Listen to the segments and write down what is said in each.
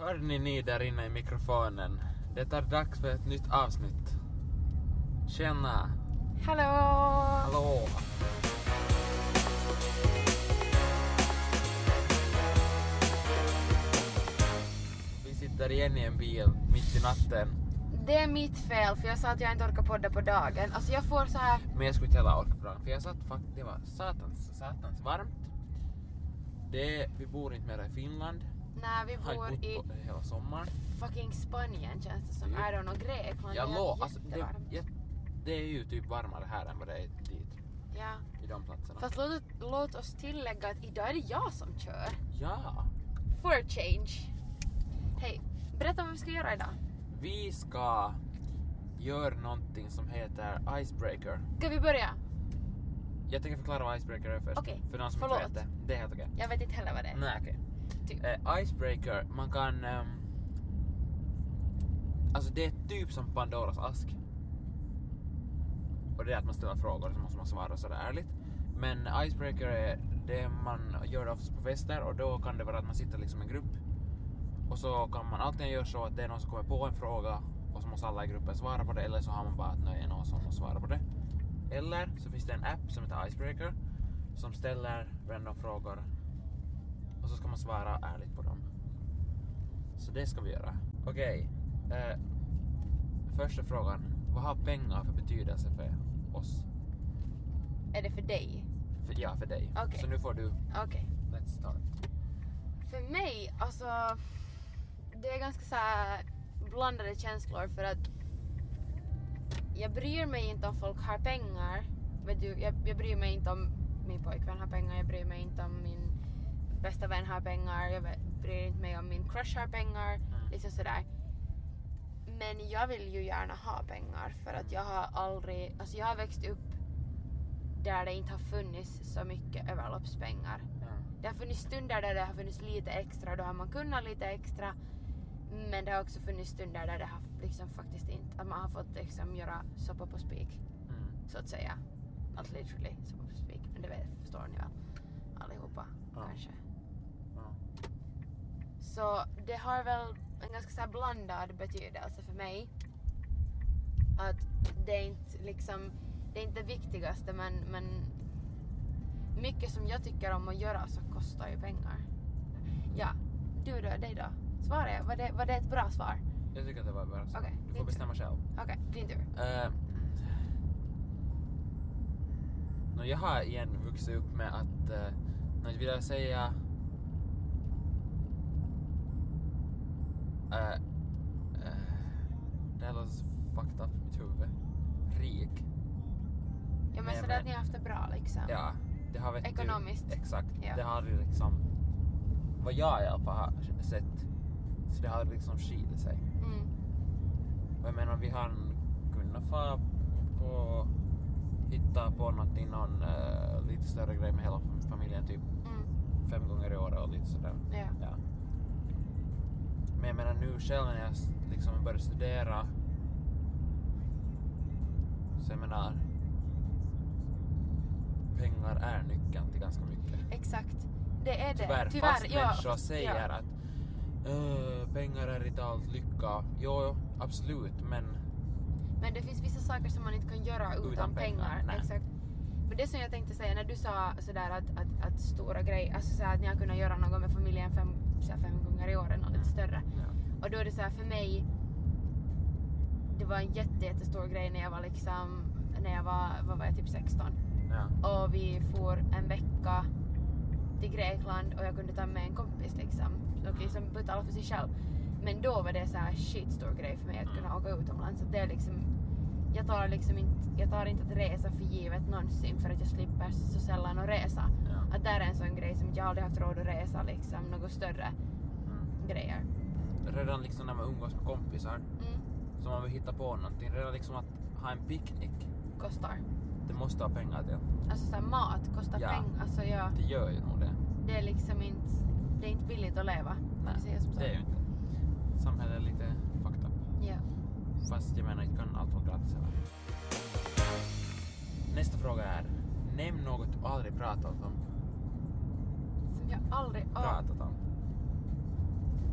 Hör ni ni där inne i mikrofonen? Det är dags för ett nytt avsnitt. Tjena! Hallå! Hallå! Vi sitter igen i en bil mitt i natten. Det är mitt fel för jag sa att jag inte orkar podda på dagen. Alltså jag får så här. Men jag skulle inte heller orka på dagen, för jag satt faktiskt, det var satans, satans varmt. Det, vi bor inte mer i Finland. När vi bor inte i på hela sommaren. fucking Spanien känns det som. Typ. I don't know, Grekland. Jag det är lov, alltså det, jag, det är ju typ varmare här än vad det är dit, Ja. i de platserna. Fast låt, låt oss tillägga att idag är det jag som kör. Ja! For a change. Hej, berätta vad vi ska göra idag. Vi ska göra någonting som heter Icebreaker. Ska vi börja? Jag tänker förklara vad Icebreaker är först. Okej, För någon som förlåt. inte vet det. Det är helt okej. Jag vet inte heller vad det är. Nej okej. Typ. Eh, icebreaker, man kan... Eh, alltså det är typ som Pandoras ask. Och det är att man ställer frågor liksom, så måste man svara sådär ärligt. Men icebreaker är det man gör oftast på fester och då kan det vara att man sitter liksom i en grupp. Och så kan man antingen göra så att det är någon som kommer på en fråga och så måste alla i gruppen svara på det eller så har man bara att det är någon som måste svara på det. Eller så finns det en app som heter Icebreaker som ställer random frågor och så ska man svara ärligt på dem. Så det ska vi göra. Okej. Eh, första frågan. Vad har pengar för betydelse för oss? Är det för dig? För, ja, för dig. Okej. Så nu får du... Okej. Let's start. För mig, alltså, det är ganska så blandade känslor för att jag bryr mig inte om folk har pengar. Vet du, jag, jag bryr mig inte om min pojkvän har pengar, jag bryr mig inte om min bästa vän har pengar, jag bryr inte mig om min crush har pengar, Mm. liksom sådär. Men jag vill ju gärna ha pengar för att jag har aldrig, alltså jag har växt upp där det inte har funnits så mycket överloppspengar. Ja. Det har funnits stunder där det har funnits lite extra, då har man kunnat lite extra. Men det har också funnits stunder där det har liksom faktiskt inte, att man har fått liksom göra soppa på spik, Mm. så att säga. Not literally soppa på spik, men det vet, förstår ni väl allihopa Ja. kanske. Så det har väl en ganska så blandad betydelse för mig. Att det är inte liksom, det är inte det viktigaste men, men mycket som jag tycker om att göra så kostar ju pengar. Ja, du då, dig då? Svara, var det, var det ett bra svar? Jag tycker att det var bra. så. Okej, du får bestämma själv. Okej, din tur. Uh, no, jag har igen vuxit upp med att, uh, nu vill jag säga, uh, uh, det här låter så fucked up i mitt huvud. Rik. Ja men Nej, sådär men- att ni har haft det bra liksom. Ja, det har vet du- Ekonomiskt. Exakt. Ja. Det har liksom, vad jag i alla fall har sett, så det har liksom skilt sig. Mm. Och jag menar vi har kunnat få på hitta på någonting, någon eh, lite större grej med hela familjen typ Mm. fem gånger i år och lite sådär. Ja. Ja. Men jag menar nu själv när jag liksom började studera så jag menar pengar är nyckeln till ganska mycket. Exakt. Det är det. Tyvärr, fast ja, människor säger ja. att "Öh, pengar är inte allt lycka. Jo, absolut, men Men det finns vissa saker som man inte kan göra utan, Utan pengar, pengar. Exakt. Men det som jag tänkte säga när du sa sådär att, att, att stora grejer, alltså såhär att ni har kunnat göra något med familjen fem, såhär fem gånger i år eller något lite större. ja. Och då är det såhär för mig, det var en jätte, jättestor grej när jag var liksom, när jag var, vad var jag, typ 16. Ja. Och vi for en vecka till Grekland och jag kunde ta med en kompis liksom. Och liksom betala för sig själv. Men då var det så här skitstor grej för mig att kunna åka utomlands. Så det är liksom, jag tar liksom inte, jag tar inte att resa för givet någonsin för att jag slipper så sällan att resa. Ja. Att där är en sån grej som jag aldrig haft råd att resa liksom, något större Mm. grejer. Redan liksom när man umgås med kompisar Mm, så man vill hitta på någonting. Redan liksom att ha en picknick, kostar. det måste ha pengar till. Alltså så här, mat kostar Ja. pengar. Alltså ja, Det gör ju nog det. det är liksom inte, det är inte billigt att leva. Nej, det är ju inte. Samhället är lite. Fast jag menar, inte kan allt vara gratis heller. Nästa fråga är, nämn något du aldrig pratat om. Som jag aldrig... åh. Pratat om.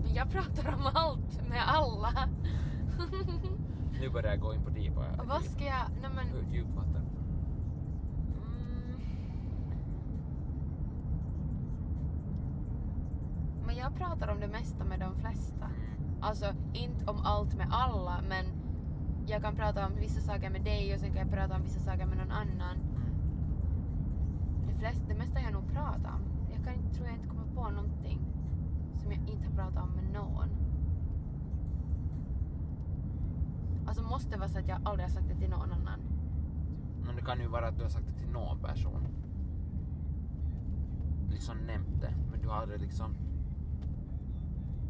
Men jag pratar om allt med alla. Nu börjar jag gå in på deep. Vad ska jag... Nej men... Djupt vatten? Mm. Men jag pratar om det mesta med de flesta. Alltså inte om allt med alla men jag kan prata om vissa saker med dig och sen kan jag prata om vissa saker med någon annan. Det, flest, det mesta jag nog pratar om. Jag kan inte, tror jag inte kommer på någonting som jag inte har pratat om med någon. Alltså måste vara så att jag aldrig har sagt det till någon annan. Men det kan ju vara att du har sagt det till någon person. Liksom nämnt det, men du har aldrig liksom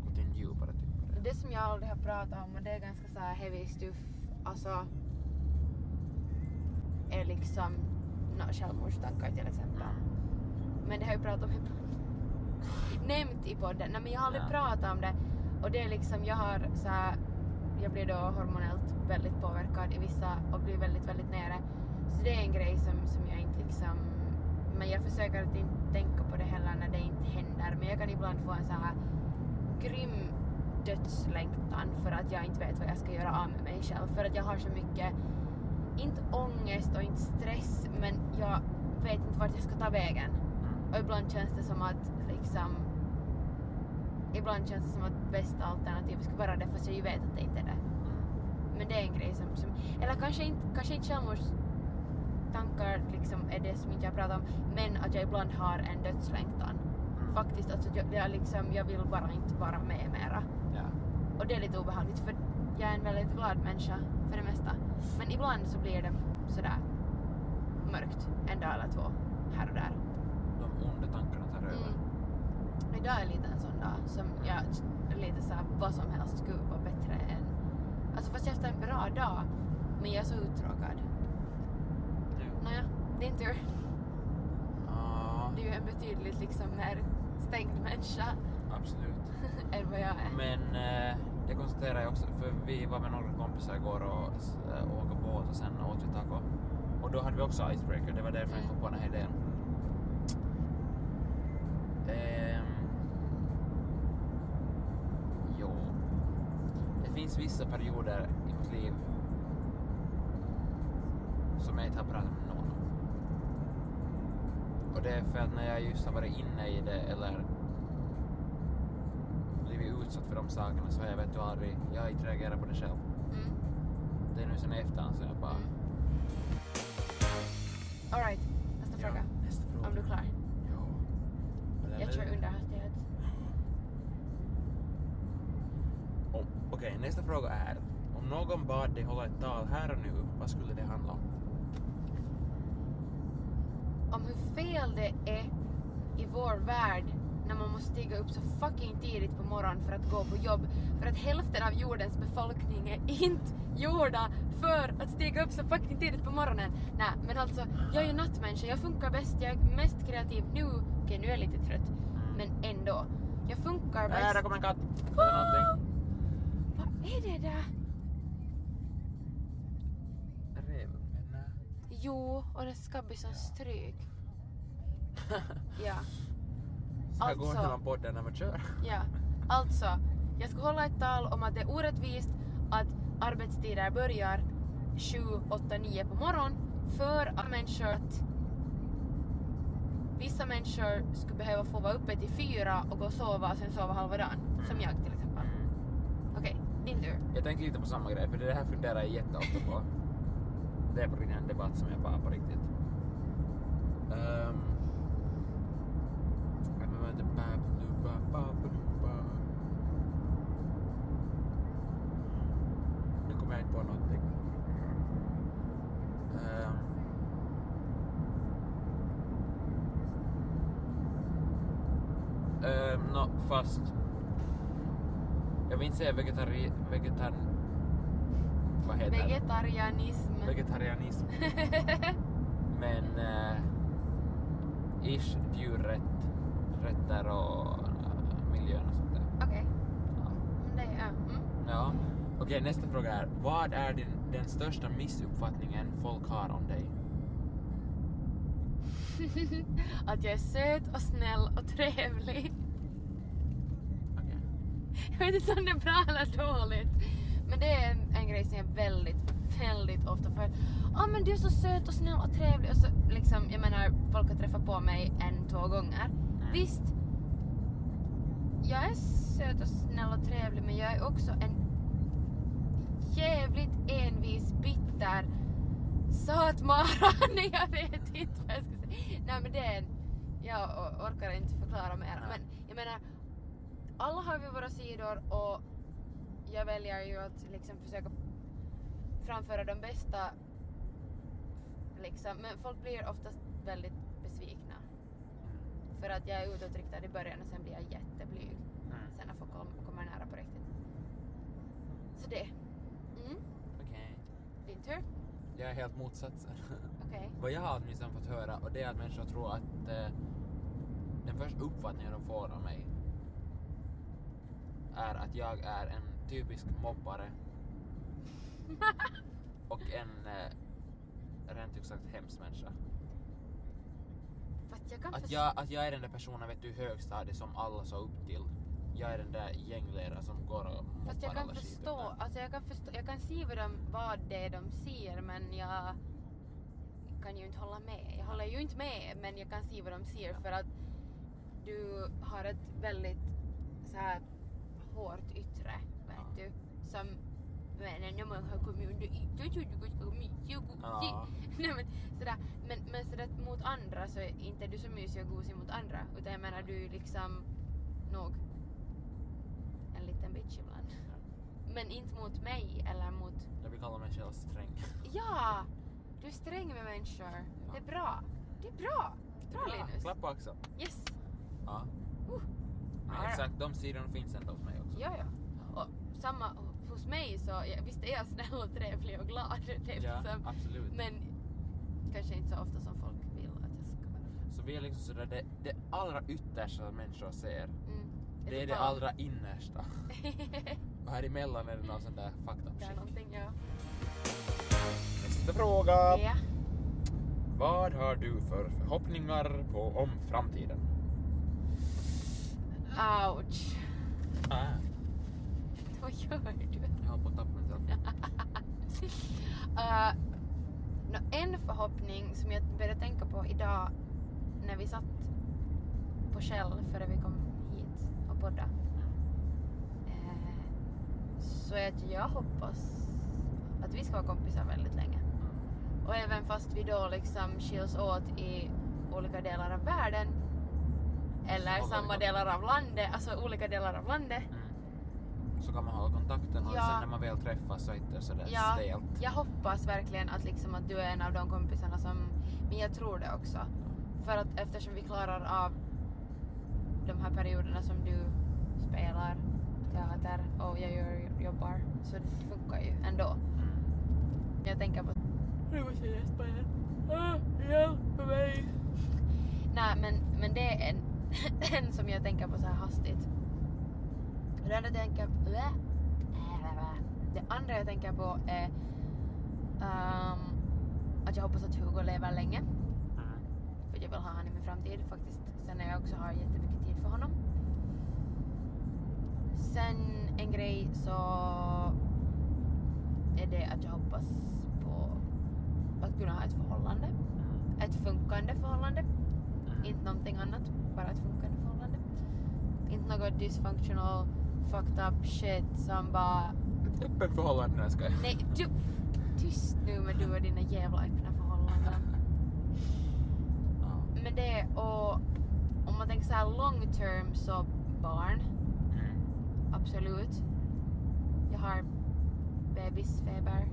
gått in djupare typ på det. Det som jag aldrig har pratat om och det är ganska så här heavy stuff, alltså är liksom no, självmordstankar till exempel. Men det har jag pratat om i nämnt i podden. Nej men jag har aldrig Ja. pratat om det och det är liksom, jag har så här, jag blir då hormonellt väldigt påverkad i vissa och blir väldigt, väldigt nere. Så det är en grej som, som jag inte liksom, men jag försöker att inte tänka på det heller när det inte händer. Men jag kan ibland få en så här grym dödslängtan för att jag inte vet vad jag ska göra av med mig själv. För att jag har så mycket, inte ångest och inte stress, men jag vet inte vart jag ska ta vägen. Mm. Och ibland känns det som att liksom Ibland känns det som att bästa alternativet skulle vara det fast jag ju vet att det inte är det. Men det är en grej som, som eller kanske inte, kanske inte självmordstankar liksom är det som inte jag pratar om, men att jag ibland har en dödslängtan. Mm. Faktiskt, alltså jag, jag, liksom, jag vill bara inte vara med mera. Och det är lite obehagligt för jag är en väldigt glad människa för det mesta. Men ibland så blir det sådär mörkt en dag eller två här och där. De onda tankarna tar över. Mm. Idag är lite en sån dag som jag lite såhär vad som helst skulle vara bättre än... Alltså fast jag har haft en bra dag men jag är så uttråkad. Nu. Nåja, din tur. Ja, Du är en betydligt liksom mer stängd människa absolut. än vad jag är. Men eh, det konstaterar jag också, för vi var med några kompisar igår och äh, åkte båt och sen åt vi taco. Och då hade vi också icebreaker, det var därför jag kom på den här idén. Ehm, jo. Det finns vissa perioder i mitt liv som jag inte har pratat med någon. Och det är för att när jag just har varit inne i det eller utsatt för de sakerna så har jag vet du aldrig, jag har inte reagerat på det själv. Mm. Det är nu sen efterhand så jag bara... Mm. Alright, nästa fråga. nästa fråga. Om du är klar. Ja. Jag kör under hastighet. Om- Okej, nästa fråga är. Om någon bad dig hålla ett tal här och nu, vad skulle det handla om? Om hur fel det är i vår värld när man måste stiga upp så fucking tidigt på morgonen för att gå på jobb. För att hälften av jordens befolkning är inte gjorda för att stiga upp så fucking tidigt på morgonen. Nej, men alltså, jag är ju nattmänniska, jag funkar bäst, jag är mest kreativ nu. Okej, nu är jag lite trött, men ändå. Jag funkar bäst. där kommer en katt! Någonting. Vad är det där? Rävungen? nej. Jo, och det ska bli som stryk. Ja. Så här går Alltså- hela podden när man kör. Ja, alltså. Jag ska hålla ett tal om att det är orättvist att arbetstider börjar 7, 8, 9 på morgonen för att människor att vissa människor skulle behöva få vara uppe till fyra och gå och sova och sen sova halva dagen. Som jag till exempel. Okej, din tur. Jag tänker lite på samma grej, för det här funderar jag jätteofta på. Det är på en debatt som jag bara på riktigt. Um, nu kommer jag inte på någonting. Um, um, no, fast jag vill inte säga vegetari... Vegetar... Vad heter? Vegetarianism. Vegetarianism. Men... Uh, ish djurrätt, rätter och uh, miljön och sånt där. Okej, Ja. men det är... Mm. ja. Okej, nästa fråga är. Vad är din, den största missuppfattningen folk har om dig? att jag är söt och snäll och trevlig. Okej. Jag vet inte om det är bra eller dåligt. Men det är en, en grej som jag väldigt, väldigt ofta får. Ja ah, men du är så söt och snäll och trevlig. Och så liksom, jag menar, folk har träffat på mig en, två gånger. Visst, jag är söt och snäll och trevlig men jag är också en jävligt envis, bitter satmara. Nej jag vet inte vad jag ska säga. Nej men det är en, jag orkar inte förklara mer. Men jag menar, alla har vi våra sidor och jag väljer ju att liksom försöka framföra de bästa liksom. Men folk blir oftast väldigt. För att jag är utåtriktad i början och sen blir jag jätteblyg. Mm. Sen när folk kom- kommer nära på riktigt. Så det. Mm. Okej. Din tur. Jag är helt motsatsen. Okej. Vad jag har åtminstone fått höra och det är att människor tror att eh, den första uppfattningen de får av mig är att jag är en typisk mobbare och en eh, rent ut sagt hemsk människa. Jag kan Att jag, att jag är den där personen vet du, i högstadiet som alla såg upp till. Jag är den där gängledaren som går och Fast jag kan förstå, alltså jag kan förstå, jag kan se vad, de, vad det är de ser men jag kan ju inte hålla med. Jag håller ju inte med men jag kan se vad de ser för att du har ett väldigt så här hårt yttre, vet Ja. du. Som men när man har kommit under ytan så är du ganska mysig och gosig. Ja. Nej, men, sådär, men, men sådär mot andra så är inte du så mysig och gosig mot andra utan jag menar du är liksom nog en liten bitch ibland. Men inte mot mig eller mot... Jag vill kalla mig själv sträng. Ja! Du är sträng med människor. Det är bra. Det är bra. Bra Linus. Klapp på axeln. Yes. Ja. Uh. Men Ja, exakt, de sidorna finns ändå hos mig också. Ja, ja. Och samma hos mig så, visst är jag snäll och trevlig och glad. Det är Ja, liksom, absolut. men kanske inte så ofta som folk vill att jag ska vara. Så vi är liksom sådär, det, det allra yttersta människor ser, Mm. det är det allra innersta. Och här emellan är det någon sån där up det är någonting, ja. Nästa fråga. Ja. Vad har du för förhoppningar på om framtiden? Ouch. Ah, Vad gör du? jag har på att tappa min telefon. Uh, nå, en förhoppning som jag började tänka på idag när vi satt på Shell före vi kom hit och podda. Eh, så är att jag hoppas att vi ska vara kompisar väldigt länge. Och även fast vi då liksom skiljs åt i olika delar av världen eller samma delar av landet, alltså olika delar av landet. Mm. Så kan man hålla kontakten och Ja. sen när man väl träffas så är det inte sådär Ja, stelt. jag hoppas verkligen att, liksom att du är en av de kompisarna som... Men jag tror det också. För att eftersom vi klarar av de här perioderna som du spelar teater och jag gör, jobbar så det funkar ju ändå. Mm. Jag tänker på... Nu måste jag gäspa igen. Ah, Hjälp mig! Nej men, men det är en, en som jag tänker på så här hastigt. Det andra tänker... Blä. Det andra jag tänker på är ehm, att jag hoppas att Hugo lever länge. Mm. För jag vill ha honom i min framtid faktiskt. Sen när jag också har jättemycket tid för honom. Sen en grej så är det att jag hoppas på att kunna ha ett förhållande. Mm. Ett funkande förhållande. Mm. Inte någonting annat, bara ett funkande förhållande. Inte något dysfunctional, fucked up shit som bara... Ett öppet förhållande, ska jag. Nej, du... Tyst nu med du och dina jävla öppna förhållanden. Men det och om man tänker så här long term så barn, Mm. absolut. Jag har bebisfeber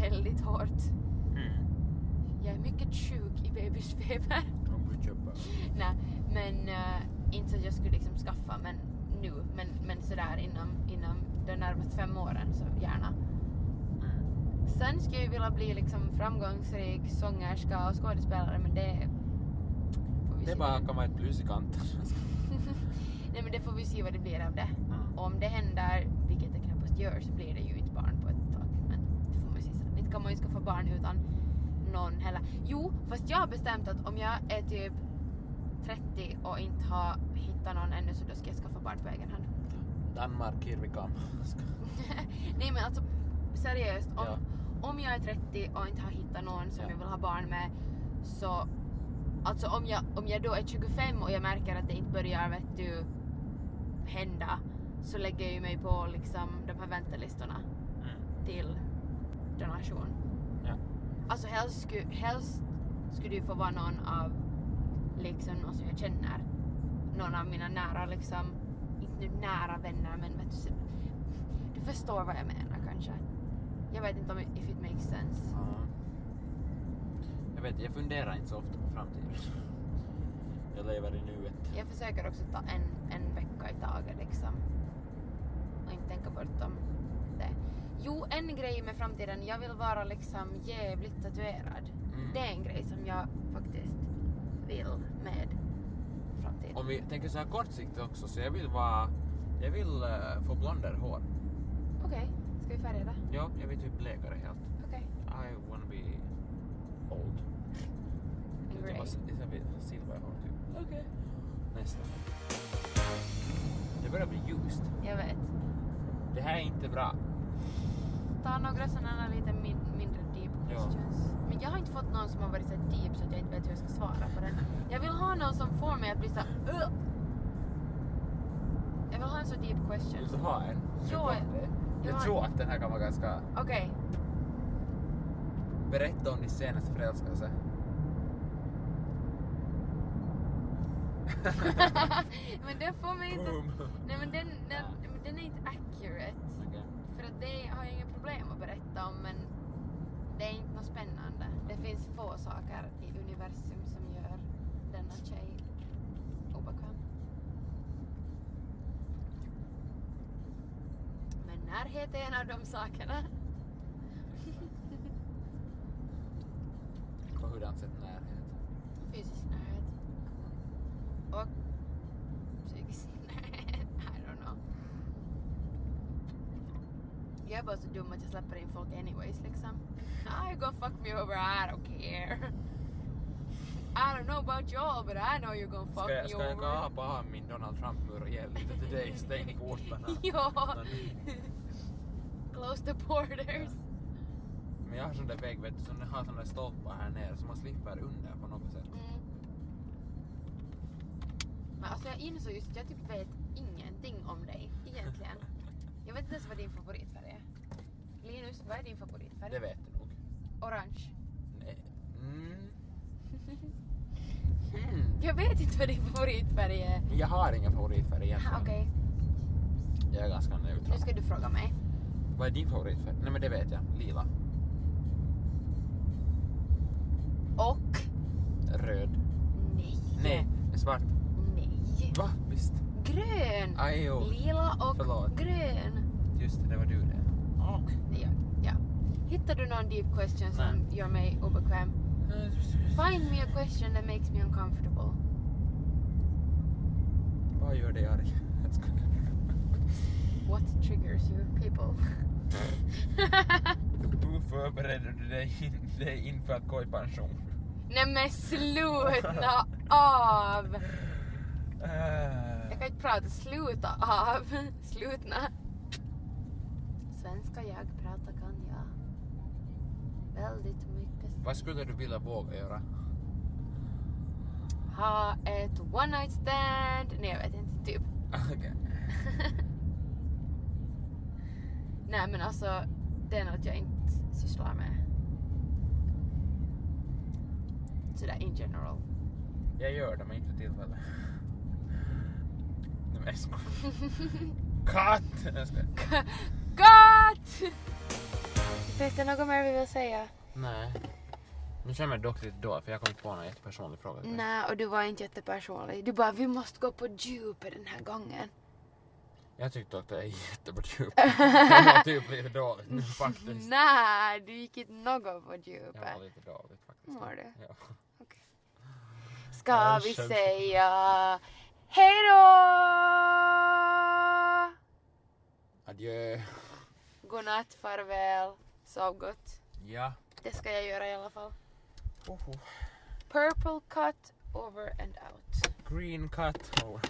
väldigt hårt. Mm. Jag är mycket sjuk i bebisfeber. Nej, men eh, inte så att jag skulle liksom skaffa men nu, men, men sådär inom, inom de närmaste fem åren så gärna. Sen skulle jag vilja bli liksom framgångsrik sångerska och skådespelare men det får vi Det se. bara kan vara ett plus i kanten. Nej men det får vi se vad det blir av det. Mm. Om det händer, vilket det knappast gör, så blir det ju inte barn på ett tag. Men det får man se sen. Inte kan man ju skaffa barn utan någon heller. Jo, fast jag har bestämt att om jag är typ 30 och inte har hittat någon ännu så då ska jag skaffa barn på egen hand. Danmark, here we come. Nej men alltså seriöst, om, Ja. om jag är 30 och inte har hittat någon som Ja. jag vill ha barn med så Alltså om jag, om jag då är 25 och jag märker att det inte börjar vet du, hända så lägger jag ju mig på liksom de här väntelistorna Mm. till donation. Ja. Alltså helst, sku, helst skulle det ju få vara någon av liksom någon som jag känner. Någon av mina nära liksom, inte nu nära vänner men vet du, du förstår vad jag menar kanske. Jag vet inte om if it makes sense. Ja. Jag vet, jag funderar inte så ofta på framtiden. Jag lever i nuet. Jag försöker också ta en, en vecka i taget liksom. Och inte tänka bortom det. Jo, en grej med framtiden, jag vill vara liksom jävligt tatuerad. Mm. Det är en grej som jag faktiskt vill med. Om vi tänker så här kortsiktigt också, så jag vill vara... Jag vill eh, få blonder hår. Okej, ska vi färga det? Ja, jag vill typ bleka det helt. Okej. I wanna be old. Grey. jag vill ha silverhår typ. Okej. Nästa. Det börjar bli ljust. Jag vet. Det här är inte bra. Ta några sådana lite deep Ja. Men jag har inte fått någon som har varit så deep så att jag inte vet hur jag ska svara på den. Jag vill ha någon som får mig att bli så här, "Ugh." Jag vill ha en så deep question. Vill du ha en? Jo, Jag, jag tror att den här kan vara ganska... Okej. Berätta om din senaste förälskelse. men den får mig inte... Nej men den, den, den är inte accurate. Okej. För att det har jag inga problem att berätta om men det är inte något spännande. Det finns få saker i universum som gör denna tjej obekväm. Men närhet är en av de sakerna. På hurdant sätt närhet? Fysisk närhet. Och psykisk närhet. I don't know. Jag är bara så dum att jag släpper in folk anyways liksom. You gonna fuck me over, I don't care. I don't know about y'all but I know you're gonna fuck Ska jag, me ska jag over. kapa av min Donald Trump-mur och ge lite till dig? Stäng portarna. ja. Men- Close the borders. Men jag har sån där vägg vet du, som har såna där stolpar här nere så man slipper under på något sätt. Mm. Men alltså jag insåg just att jag typ vet ingenting om dig egentligen. Jag vet inte ens vad din favoritfärg är. Linus, vad är din favoritfärg? Det vet du nog. Orange. Nej. Mm. Mm. Jag vet inte vad din favoritfärg är. Jag har ingen favoritfärg egentligen. Okej, Jag är ganska nu neutral. ska du fråga mig. Vad är din favoritfärg? Nej men det vet jag. Lila. Och? Röd. Nej. Nej, svart. Nej. Va? Visst? Grön. Aj, jo. Lila och Förlåt. grön. Just det, det var du det. Ja, ja. Hittar du någon deep question som Nej. gör mig obekväm? Find me a question that makes me uncomfortable. Vad gör dig arg? What triggers you people? Hur förbereder du dig, in, dig inför att gå i pension? Nej men sluta av! Jag kan inte prata sluta av. Slutna. Svenska jag, prata kan jag. Väldigt mycket. vad skulle du vilja våga göra? Ha ett one night stand. Nej jag vet inte, typ. Okej. Nej men alltså, det är något jag inte sysslar med. Sådär in general. Jag gör det men inte för tillfället. Nej men jag skojar. Cut! Got! Finns det något mer vi vill säga? Nej. Nu känner jag mig dock lite dålig för jag kom inte på någon jättepersonlig fråga. Nej, och du var inte jättepersonlig. Du bara, vi måste gå på djupet den här gången. Jag tyckte att det är jättebra djup. Jag var typ lite dåligt nu faktiskt. Nej, du gick inte något på Jag var djupet. lite dåligt faktiskt. Var du? Ja. Ska Ja, vi känns- säga hej då? Adjö. Godnatt, farväl, sov gott. Ja. Det ska jag göra i alla fall. Oho. Purple cut over and out. Green cut. Oh,